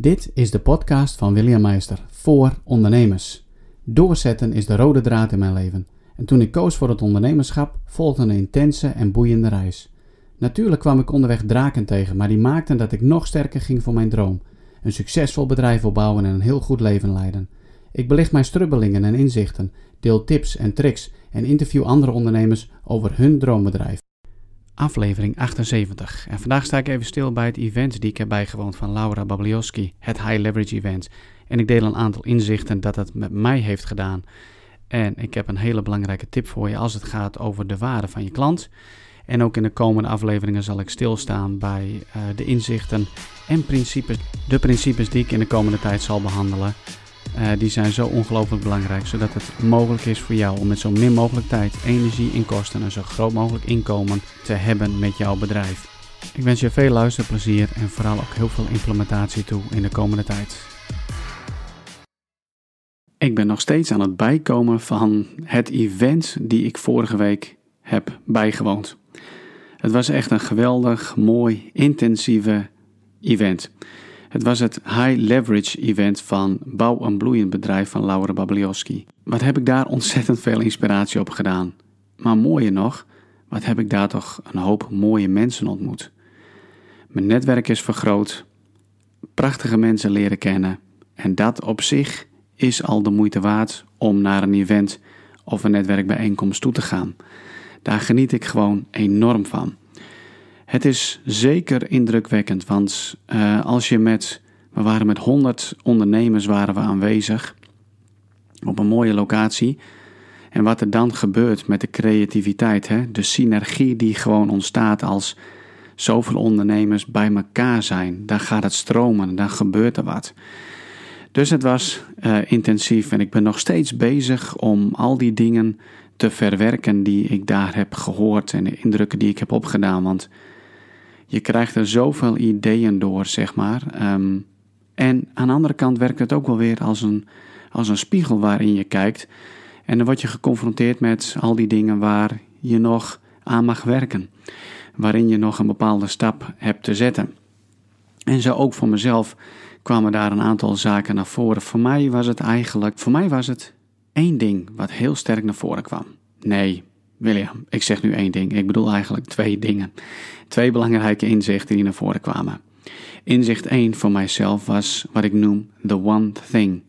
Dit is de podcast van William Meister voor ondernemers. Doorzetten is de rode draad in mijn leven. En toen ik koos voor het ondernemerschap, volgde een intense en boeiende reis. Natuurlijk kwam ik onderweg draken tegen, maar die maakten dat ik nog sterker ging voor mijn droom. Een succesvol bedrijf opbouwen en een heel goed leven leiden. Ik belicht mijn strubbelingen en inzichten, deel tips en tricks en interview andere ondernemers over hun droombedrijf. Aflevering 78. En vandaag sta ik even stil bij het event die ik heb bijgewoond van Laura Babliowski, het High Leverage Event. En ik deel een aantal inzichten dat het met mij heeft gedaan. En ik heb een hele belangrijke tip voor je als het gaat over de waarde van je klant. En ook in de komende afleveringen zal ik stilstaan bij uh, de inzichten en principes, de principes die ik in de komende tijd zal behandelen. Uh, die zijn zo ongelooflijk belangrijk, zodat het mogelijk is voor jou om met zo min mogelijk tijd, energie en kosten een zo groot mogelijk inkomen te hebben met jouw bedrijf. Ik wens je veel luisterplezier en vooral ook heel veel implementatie toe in de komende tijd. Ik ben nog steeds aan het bijkomen van het event die ik vorige week heb bijgewoond. Het was echt een geweldig, mooi, intensieve event. Het was het High Leverage Event van Bouw een Bloeiend Bedrijf van Laura Babliowski. Wat heb ik daar ontzettend veel inspiratie op gedaan. Maar mooier nog, wat heb ik daar toch een hoop mooie mensen ontmoet. Mijn netwerk is vergroot, prachtige mensen leren kennen en dat op zich is al de moeite waard om naar een event of een netwerkbijeenkomst toe te gaan. Daar geniet ik gewoon enorm van. Het is zeker indrukwekkend, want uh, als je met, we waren met 100 ondernemers waren we aanwezig op een mooie locatie. En wat er dan gebeurt met de creativiteit, hè, de synergie die gewoon ontstaat als zoveel ondernemers bij elkaar zijn, dan gaat het stromen, dan gebeurt er wat. Dus het was uh, intensief en ik ben nog steeds bezig om al die dingen te verwerken die ik daar heb gehoord en de indrukken die ik heb opgedaan. Want je krijgt er zoveel ideeën door, zeg maar. Ehm, en aan de andere kant werkt het ook wel weer als een, als een spiegel waarin je kijkt. En dan word je geconfronteerd met al die dingen waar je nog aan mag werken. Waarin je nog een bepaalde stap hebt te zetten. En zo ook voor mezelf kwamen daar een aantal zaken naar voren. Voor mij was het eigenlijk, voor mij was het één ding wat heel sterk naar voren kwam. Nee, William, ik zeg nu één ding. Ik bedoel eigenlijk twee dingen. Twee belangrijke inzichten die naar voren kwamen. Inzicht 1 voor mijzelf was wat ik noem the one thing.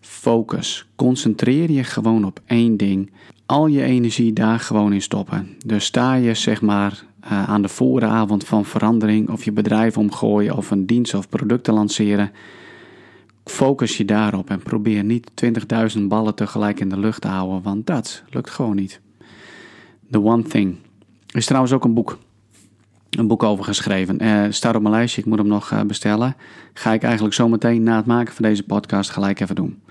Focus. Concentreer je gewoon op één ding. Al je energie daar gewoon in stoppen. Dus sta je zeg maar uh, aan de vooravond van verandering of je bedrijf omgooien of een dienst of product te lanceren. Focus je daarop en probeer niet 20.000 ballen tegelijk in de lucht te houden, want dat lukt gewoon niet. The One Thing. Er is trouwens ook een boek. Een boek over geschreven. Uh, staat op mijn lijstje, ik moet hem nog uh, bestellen. Ga ik eigenlijk zometeen na het maken van deze podcast gelijk even doen.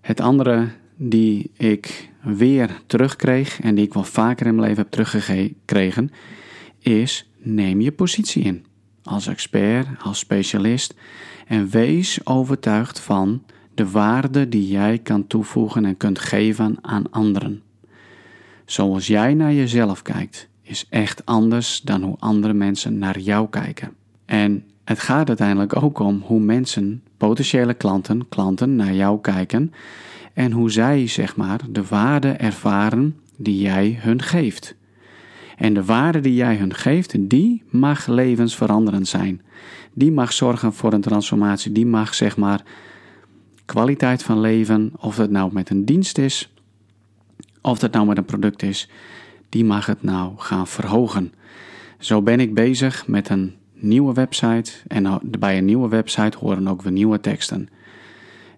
Het andere die ik weer terugkreeg en die ik wel vaker in mijn leven heb teruggekregen, is neem je positie in. Als expert, als specialist en wees overtuigd van de waarde die jij kan toevoegen en kunt geven aan anderen. Zoals jij naar jezelf kijkt, is echt anders dan hoe andere mensen naar jou kijken. En het gaat uiteindelijk ook om hoe mensen, potentiële klanten, klanten naar jou kijken en hoe zij, zeg maar, de waarde ervaren die jij hun geeft. En de waarde die jij hun geeft, die mag levensveranderend zijn. Die mag zorgen voor een transformatie, die mag, zeg maar, kwaliteit van leven, of het nou met een dienst is, of dat nou met een product is, die mag het nou gaan verhogen. Zo ben ik bezig met een nieuwe website en bij een nieuwe website horen ook weer nieuwe teksten.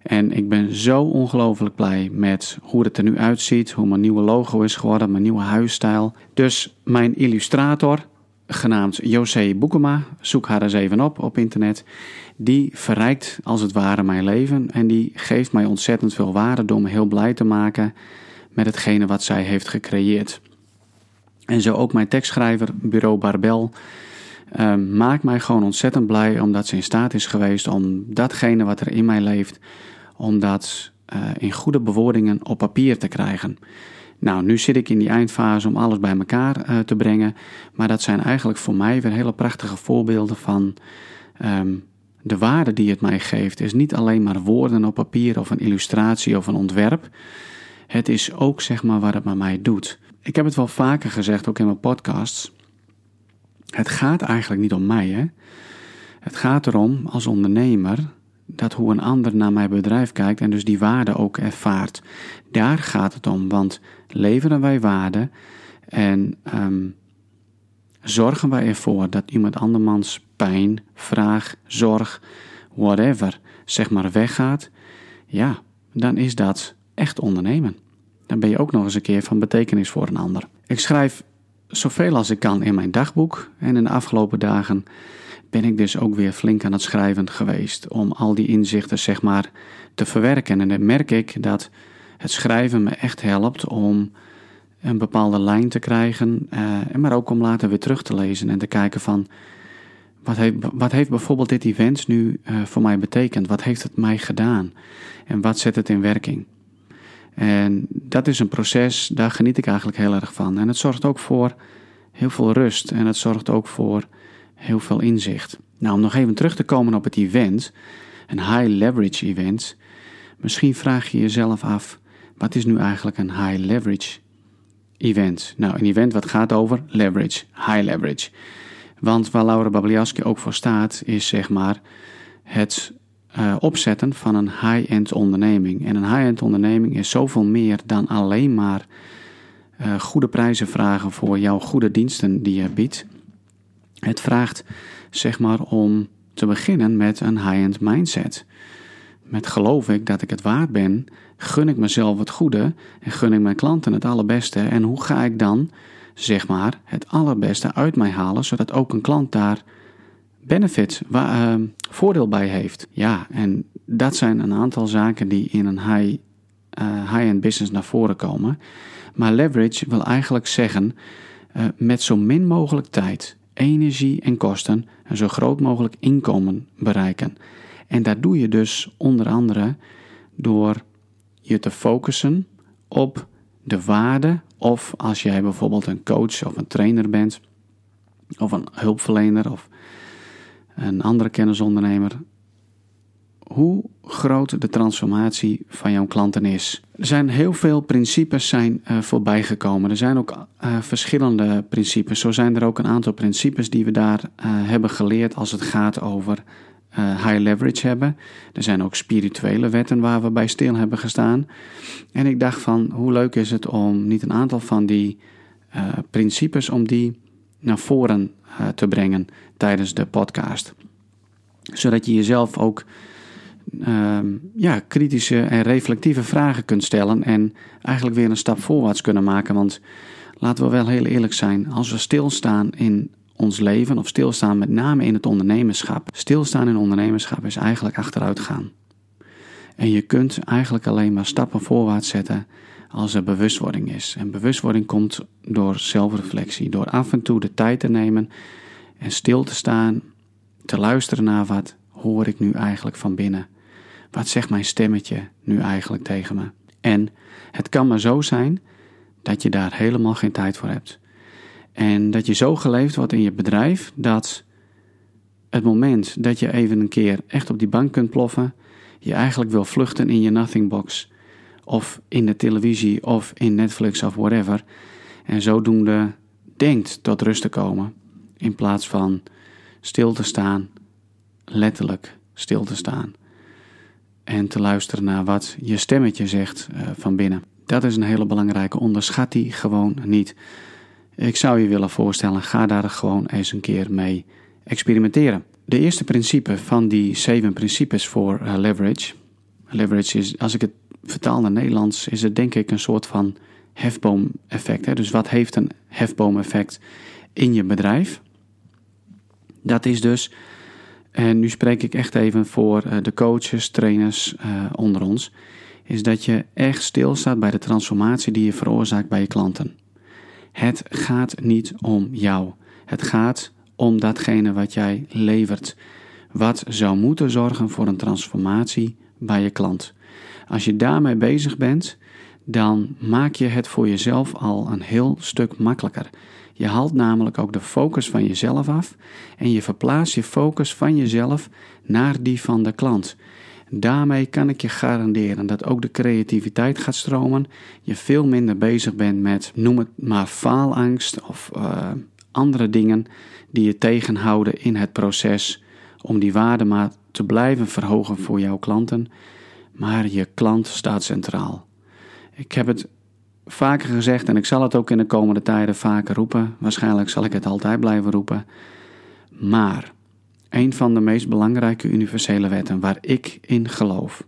En ik ben zo ongelooflijk blij met hoe het er nu uitziet, hoe mijn nieuwe logo is geworden, mijn nieuwe huisstijl. Dus mijn illustrator, genaamd José Boekema, zoek haar eens even op op internet, die verrijkt als het ware mijn leven en die geeft mij ontzettend veel waarde door me heel blij te maken met hetgene wat zij heeft gecreëerd. En zo ook mijn tekstschrijver, Bureau Barbel, uh, maakt mij gewoon ontzettend blij omdat ze in staat is geweest om datgene wat er in mij leeft, om dat uh, in goede bewoordingen op papier te krijgen. Nou, nu zit ik in die eindfase om alles bij elkaar uh, te brengen, maar dat zijn eigenlijk voor mij weer hele prachtige voorbeelden van um, de waarde die het mij geeft is niet alleen maar woorden op papier of een illustratie of een ontwerp. Het is ook zeg maar wat het met mij doet. Ik heb het wel vaker gezegd, ook in mijn podcasts. Het gaat eigenlijk niet om mij. Hè? Het gaat erom als ondernemer dat hoe een ander naar mijn bedrijf kijkt en dus die waarde ook ervaart. Daar gaat het om, want leveren wij waarde en ehm, zorgen wij ervoor dat iemand andermans pijn, vraag, zorg, whatever, zeg maar weggaat, ja, dan is dat echt ondernemen. Dan ben je ook nog eens een keer van betekenis voor een ander. Ik schrijf zoveel als ik kan in mijn dagboek en in de afgelopen dagen ben ik dus ook weer flink aan het schrijven geweest om al die inzichten zeg maar te verwerken. En dan merk ik dat het schrijven me echt helpt om een bepaalde lijn te krijgen, uh, maar ook om later weer terug te lezen en te kijken van wat heeft, wat heeft bijvoorbeeld dit event nu uh, voor mij betekend? Wat heeft het mij gedaan? En wat zet het in werking? En dat is een proces, daar geniet ik eigenlijk heel erg van. En het zorgt ook voor heel veel rust en het zorgt ook voor heel veel inzicht. Nou, om nog even terug te komen op het event, een high leverage event. Misschien vraag je jezelf af, wat is nu eigenlijk een high leverage event? Nou, een event wat gaat over leverage, high leverage. Want waar Laura Babliaski ook voor staat, is zeg maar het uh, opzetten van een high-end onderneming. En een high-end onderneming is zoveel meer dan alleen maar uh, goede prijzen vragen voor jouw goede diensten die je biedt. Het vraagt zeg maar om te beginnen met een high-end mindset. Met geloof ik dat ik het waard ben, gun ik mezelf het goede en gun ik mijn klanten het allerbeste. En hoe ga ik dan, zeg maar, het allerbeste uit mij halen, zodat ook een klant daar benefit, waar, uh, voordeel bij heeft. Ja, en dat zijn een aantal zaken die in een high, uh, high-end business naar voren komen. Maar leverage wil eigenlijk zeggen uh, met zo min mogelijk tijd, energie en kosten een zo groot mogelijk inkomen bereiken. En dat doe je dus onder andere door je te focussen op de waarde of als jij bijvoorbeeld een coach of een trainer bent of een hulpverlener of een andere kennisondernemer, hoe groot de transformatie van jouw klanten is. Er zijn heel veel principes zijn uh, voorbij gekomen. Er zijn ook uh, verschillende principes. Zo zijn er ook een aantal principes die we daar uh, hebben geleerd als het gaat over high leverage hebben. Er zijn ook spirituele wetten waar we bij stil hebben gestaan. En ik dacht van hoe leuk is het om niet een aantal van die principes om die naar voren te brengen tijdens de podcast. Zodat je jezelf ook uh, ja, kritische en reflectieve vragen kunt stellen en eigenlijk weer een stap voorwaarts kunnen maken. Want laten we wel heel eerlijk zijn, als we stilstaan in ons leven of stilstaan met name in het ondernemerschap. Stilstaan in ondernemerschap is eigenlijk achteruit gaan. En je kunt eigenlijk alleen maar stappen voorwaarts zetten als er bewustwording is. En bewustwording komt door zelfreflectie, door af en toe de tijd te nemen en stil te staan, te luisteren naar wat hoor ik nu eigenlijk van binnen. Wat zegt mijn stemmetje nu eigenlijk tegen me? En het kan maar zo zijn dat je daar helemaal geen tijd voor hebt. En dat je zo geleefd wordt in je bedrijf dat het moment dat je even een keer echt op die bank kunt ploffen, je eigenlijk wil vluchten in je nothing box. Of in de televisie of in Netflix of whatever. En zodoende denkt tot rust te komen. In plaats van stil te staan, letterlijk stil te staan. En te luisteren naar wat je stemmetje zegt uh, van binnen. Dat is een hele belangrijke. Onderschat die gewoon niet. Ik zou je willen voorstellen, ga daar gewoon eens een keer mee experimenteren. De eerste principe van die zeven principes voor uh, leverage. Leverage is, als ik het vertaal naar Nederlands, is het denk ik een soort van hefboom-effect. Dus wat heeft een hefboom-effect in je bedrijf? Dat is dus, en nu spreek ik echt even voor eh, de coaches, trainers uh, onder ons, is dat je echt stilstaat bij de transformatie die je veroorzaakt bij je klanten. Het gaat niet om jou. Het gaat om datgene wat jij levert. Wat zou moeten zorgen voor een transformatie bij je klant. Als je daarmee bezig bent, dan maak je het voor jezelf al een heel stuk makkelijker. Je haalt namelijk ook de focus van jezelf af en je verplaatst je focus van jezelf naar die van de klant. Daarmee kan ik je garanderen dat ook de creativiteit gaat stromen. Je veel minder bezig bent met, noem het maar, faalangst of uh, andere dingen die je tegenhouden in het proces om die waarde maar te blijven verhogen voor jouw klanten. Maar je klant staat centraal. Ik heb het vaker gezegd en ik zal het ook in de komende tijden vaker roepen. Waarschijnlijk zal ik het altijd blijven roepen. Maar een van de meest belangrijke universele wetten waar ik in geloof,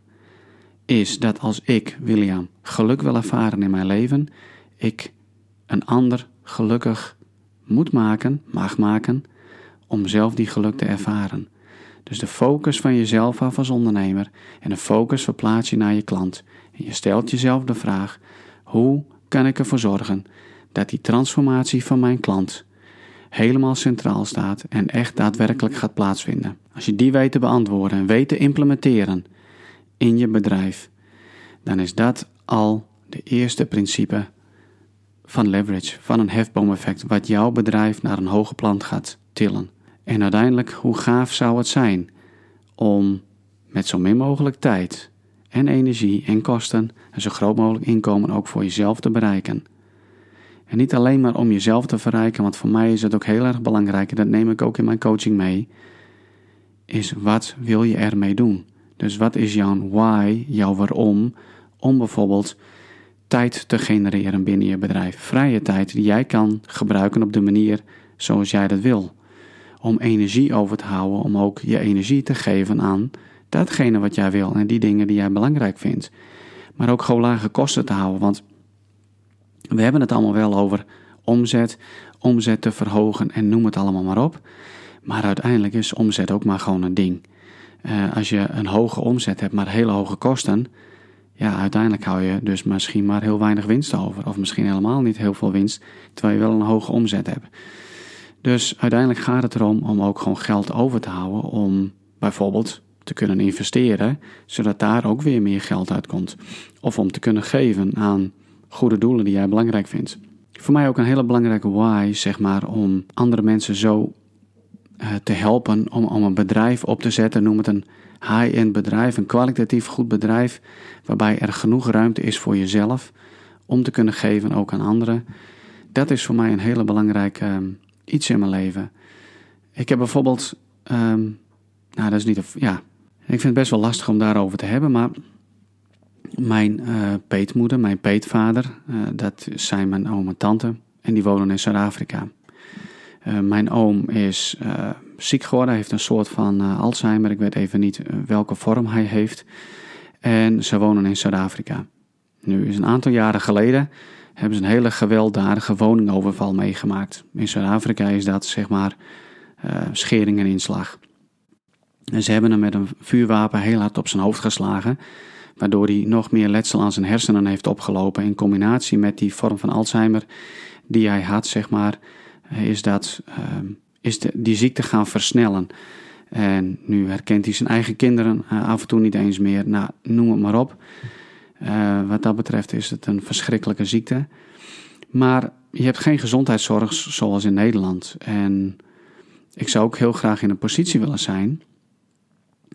is dat als ik, William, geluk wil ervaren in mijn leven, ik een ander gelukkig moet maken, mag maken, om zelf die geluk te ervaren. Dus de focus van jezelf af als ondernemer en de focus verplaats je naar je klant. En je stelt jezelf de vraag: hoe kan ik ervoor zorgen dat die transformatie van mijn klant helemaal centraal staat en echt daadwerkelijk gaat plaatsvinden. Als je die weet te beantwoorden en weet te implementeren in je bedrijf, dan is dat al de eerste principe van leverage, van een hefboomeffect, wat jouw bedrijf naar een hoger plan gaat tillen. En uiteindelijk, hoe gaaf zou het zijn om met zo min mogelijk tijd en energie en kosten een zo groot mogelijk inkomen ook voor jezelf te bereiken. En niet alleen maar om jezelf te verrijken, want voor mij is het ook heel erg belangrijk, en dat neem ik ook in mijn coaching mee, is wat wil je ermee doen? Dus wat is jouw why, jouw waarom, om bijvoorbeeld tijd te genereren binnen je bedrijf. Vrije tijd die jij kan gebruiken op de manier zoals jij dat wil. Om energie over te houden, om ook je energie te geven aan datgene wat jij wil en die dingen die jij belangrijk vindt. Maar ook gewoon lage kosten te houden, want we hebben het allemaal wel over omzet, omzet te verhogen en noem het allemaal maar op. Maar uiteindelijk is omzet ook maar gewoon een ding. Uh, als je een hoge omzet hebt, maar hele hoge kosten, ja, uiteindelijk hou je dus misschien maar heel weinig winst over. Of misschien helemaal niet heel veel winst, terwijl je wel een hoge omzet hebt. Dus uiteindelijk gaat het erom om ook gewoon geld over te houden om bijvoorbeeld te kunnen investeren, zodat daar ook weer meer geld uitkomt. Of om te kunnen geven aan goede doelen die jij belangrijk vindt. Voor mij ook een hele belangrijke why, zeg maar, om andere mensen zo uh, te helpen om, om een bedrijf op te zetten. Noem het een high-end bedrijf, een kwalitatief goed bedrijf, waarbij er genoeg ruimte is voor jezelf om te kunnen geven ook aan anderen. Dat is voor mij een hele belangrijke um, iets in mijn leven. Ik heb bijvoorbeeld, um, nou dat is niet, ja, ik vind het best wel lastig om daarover te hebben, maar mijn uh, peetmoeder, mijn peetvader, uh, dat zijn mijn oom en tante. En die wonen in Zuid-Afrika. Uh, mijn oom is ziek geworden, heeft een soort van Alzheimer. Ik weet even niet welke vorm hij heeft. En ze wonen in Zuid-Afrika. Nu is een aantal jaren geleden hebben ze een hele gewelddadige woningoverval meegemaakt. In Zuid-Afrika is dat zeg maar schering en inslag. En ze hebben hem met een vuurwapen heel hard op zijn hoofd geslagen waardoor hij nog meer letsel aan zijn hersenen heeft opgelopen. In combinatie met die vorm van Alzheimer die hij had, zeg maar, is, dat, uh, is de, die ziekte gaan versnellen. En nu herkent hij zijn eigen kinderen uh, af en toe niet eens meer. Nou, noem het maar op. Uh, wat dat betreft is het een verschrikkelijke ziekte. Maar je hebt geen gezondheidszorg zoals in Nederland. En ik zou ook heel graag in een positie willen zijn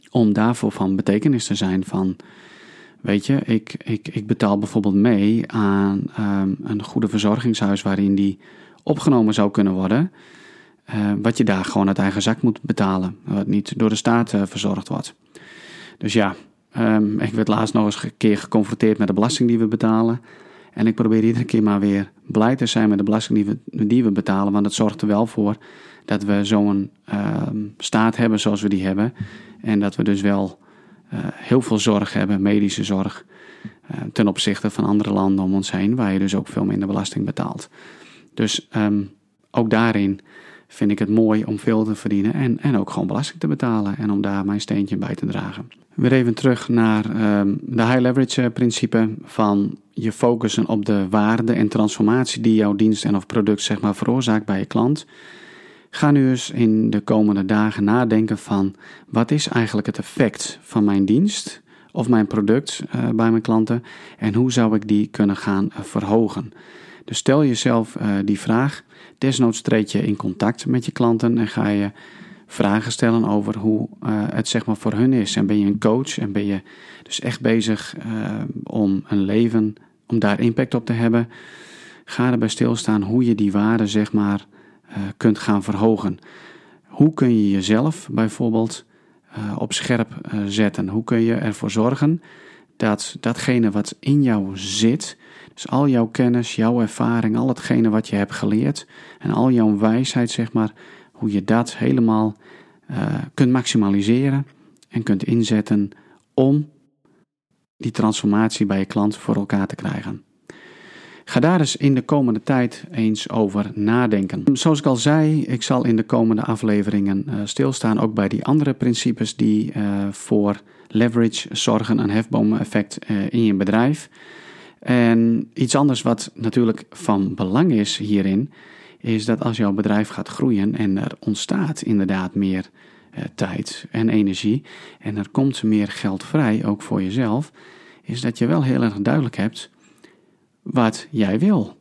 om daarvoor van betekenis te zijn van Weet je, ik, ik, ik betaal bijvoorbeeld mee aan um, een goede verzorgingshuis waarin die opgenomen zou kunnen worden. Uh, wat je daar gewoon uit eigen zak moet betalen, wat niet door de staat uh, verzorgd wordt. Dus ja, um, ik werd laatst nog eens een keer geconfronteerd met de belasting die we betalen. En ik probeer iedere keer maar weer blij te zijn met de belasting die we, die we betalen. Want het zorgt er wel voor dat we zo'n uh, staat hebben zoals we die hebben. En dat we dus wel uh, heel veel zorg hebben, medische zorg, uh, ten opzichte van andere landen om ons heen, waar je dus ook veel minder belasting betaalt. Dus um, ook daarin vind ik het mooi om veel te verdienen en, en ook gewoon belasting te betalen en om daar mijn steentje bij te dragen. Weer even terug naar um, de high leverage eh, principe van je focussen op de waarde en transformatie die jouw dienst en of product zeg maar veroorzaakt bij je klant. Ga nu eens in de komende dagen nadenken van wat is eigenlijk het effect van mijn dienst of mijn product uh, bij mijn klanten en hoe zou ik die kunnen gaan uh, verhogen. Dus stel jezelf uh, die vraag. Desnoods treed je in contact met je klanten en ga je vragen stellen over hoe uh, het zeg maar voor hun is. En ben je een coach en ben je dus echt bezig uh, om een leven, om daar impact op te hebben. Ga erbij stilstaan hoe je die waarde zeg maar kunt gaan verhogen. Hoe kun je jezelf bijvoorbeeld op scherp zetten? Hoe kun je ervoor zorgen dat datgene wat in jou zit, dus al jouw kennis, jouw ervaring, al hetgene wat je hebt geleerd en al jouw wijsheid, zeg maar, hoe je dat helemaal uh, kunt maximaliseren en kunt inzetten om die transformatie bij je klant voor elkaar te krijgen. Ga daar eens in de komende tijd eens over nadenken. Zoals ik al zei, ik zal in de komende afleveringen uh, stilstaan ook bij die andere principes die uh, voor leverage zorgen, een hefboom-effect in je bedrijf. En iets anders wat natuurlijk van belang is hierin, is dat als jouw bedrijf gaat groeien en er ontstaat inderdaad meer uh, tijd en energie en er komt meer geld vrij, ook voor jezelf, is dat je wel heel erg duidelijk hebt wat jij wil.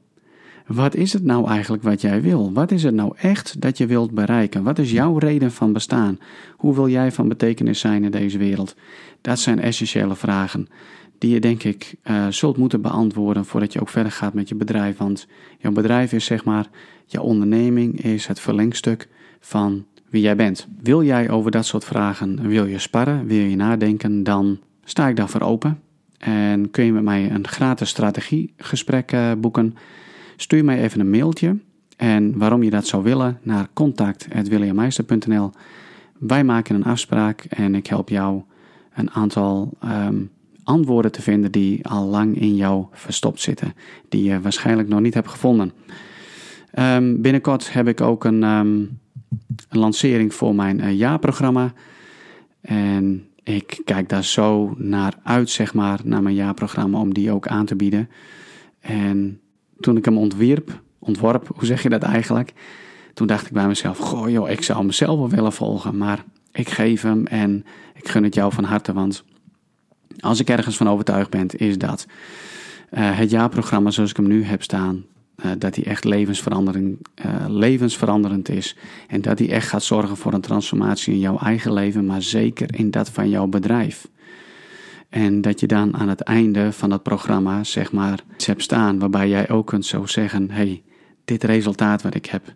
Wat is het nou eigenlijk wat jij wil? Wat is het nou echt dat je wilt bereiken? Wat is jouw reden van bestaan? Hoe wil jij van betekenis zijn in deze wereld? Dat zijn essentiële vragen die je denk ik uh, zult moeten beantwoorden voordat je ook verder gaat met je bedrijf. Want jouw bedrijf is zeg maar, jouw onderneming is het verlengstuk van wie jij bent. Wil jij over dat soort vragen, wil je sparren, wil je nadenken, dan sta ik daarvoor open. En kun je met mij een gratis strategiegesprek uh, boeken. Stuur mij even een mailtje. En waarom je dat zou willen naar contact.williammeister.nl. Wij maken een afspraak en ik help jou een aantal um, antwoorden te vinden die al lang in jou verstopt zitten, die je waarschijnlijk nog niet hebt gevonden. Um, binnenkort heb ik ook een, um, een lancering voor mijn uh, jaarprogramma. En ik kijk daar zo naar uit, zeg maar, naar mijn jaarprogramma, om die ook aan te bieden. En toen ik hem ontwierp, ontworp, hoe zeg je dat eigenlijk? Toen dacht ik bij mezelf, goh joh, ik zou mezelf wel willen volgen, maar ik geef hem en ik gun het jou van harte, want als ik ergens van overtuigd ben, is dat uh, het jaarprogramma zoals ik hem nu heb staan, uh, dat die echt levensverandering, uh, levensveranderend is. En dat die echt gaat zorgen voor een transformatie in jouw eigen leven, maar zeker in dat van jouw bedrijf. En dat je dan aan het einde van dat programma, zeg maar, iets hebt staan waarbij jij ook kunt zo zeggen: hey, dit resultaat wat ik heb,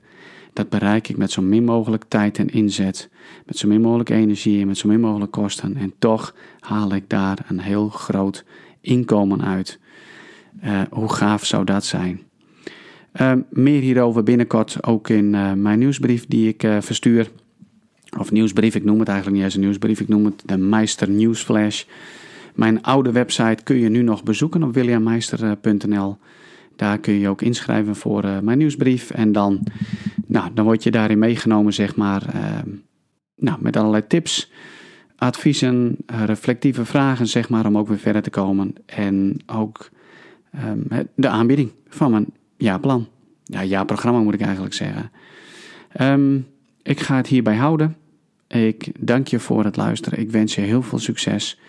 dat bereik ik met zo min mogelijk tijd en inzet, met zo min mogelijk energie en met zo min mogelijk kosten. En toch haal ik daar een heel groot inkomen uit. Uh, hoe gaaf zou dat zijn? Uh, meer hierover binnenkort ook in uh, mijn nieuwsbrief die ik verstuur. Of nieuwsbrief, ik noem het eigenlijk niet eens een nieuwsbrief, ik noem het de Meister Newsflash. Mijn oude website kun je nu nog bezoeken op williammeister.nl. Daar kun je ook inschrijven voor mijn nieuwsbrief. En dan nou, dan word je daarin meegenomen, zeg maar, uh, nou, met allerlei tips, adviezen, uh, reflectieve vragen, zeg maar, om ook weer verder te komen. En ook um, de aanbieding van mijn jaarplan. Ja, jaarprogramma moet ik eigenlijk zeggen. Um, ik ga het hierbij houden. Ik dank je voor het luisteren. Ik wens je heel veel succes.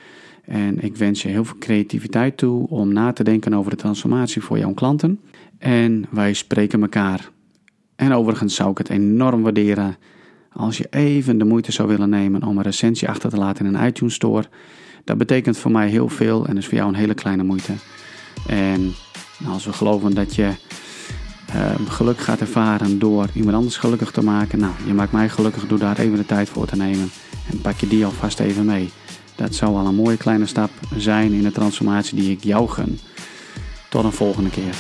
En ik wens je heel veel creativiteit toe om na te denken over de transformatie voor jouw klanten. En wij spreken elkaar en overigens zou ik het enorm waarderen als je even de moeite zou willen nemen om een recensie achter te laten in een iTunes Store. Dat betekent voor mij heel veel en is voor jou een hele kleine moeite. En als we geloven dat je uh, geluk gaat ervaren door iemand anders gelukkig te maken, nou, je maakt mij gelukkig door daar even de tijd voor te nemen. En pak je die alvast even mee. Dat zou al een mooie kleine stap zijn in de transformatie die ik jou gun. Tot een volgende keer.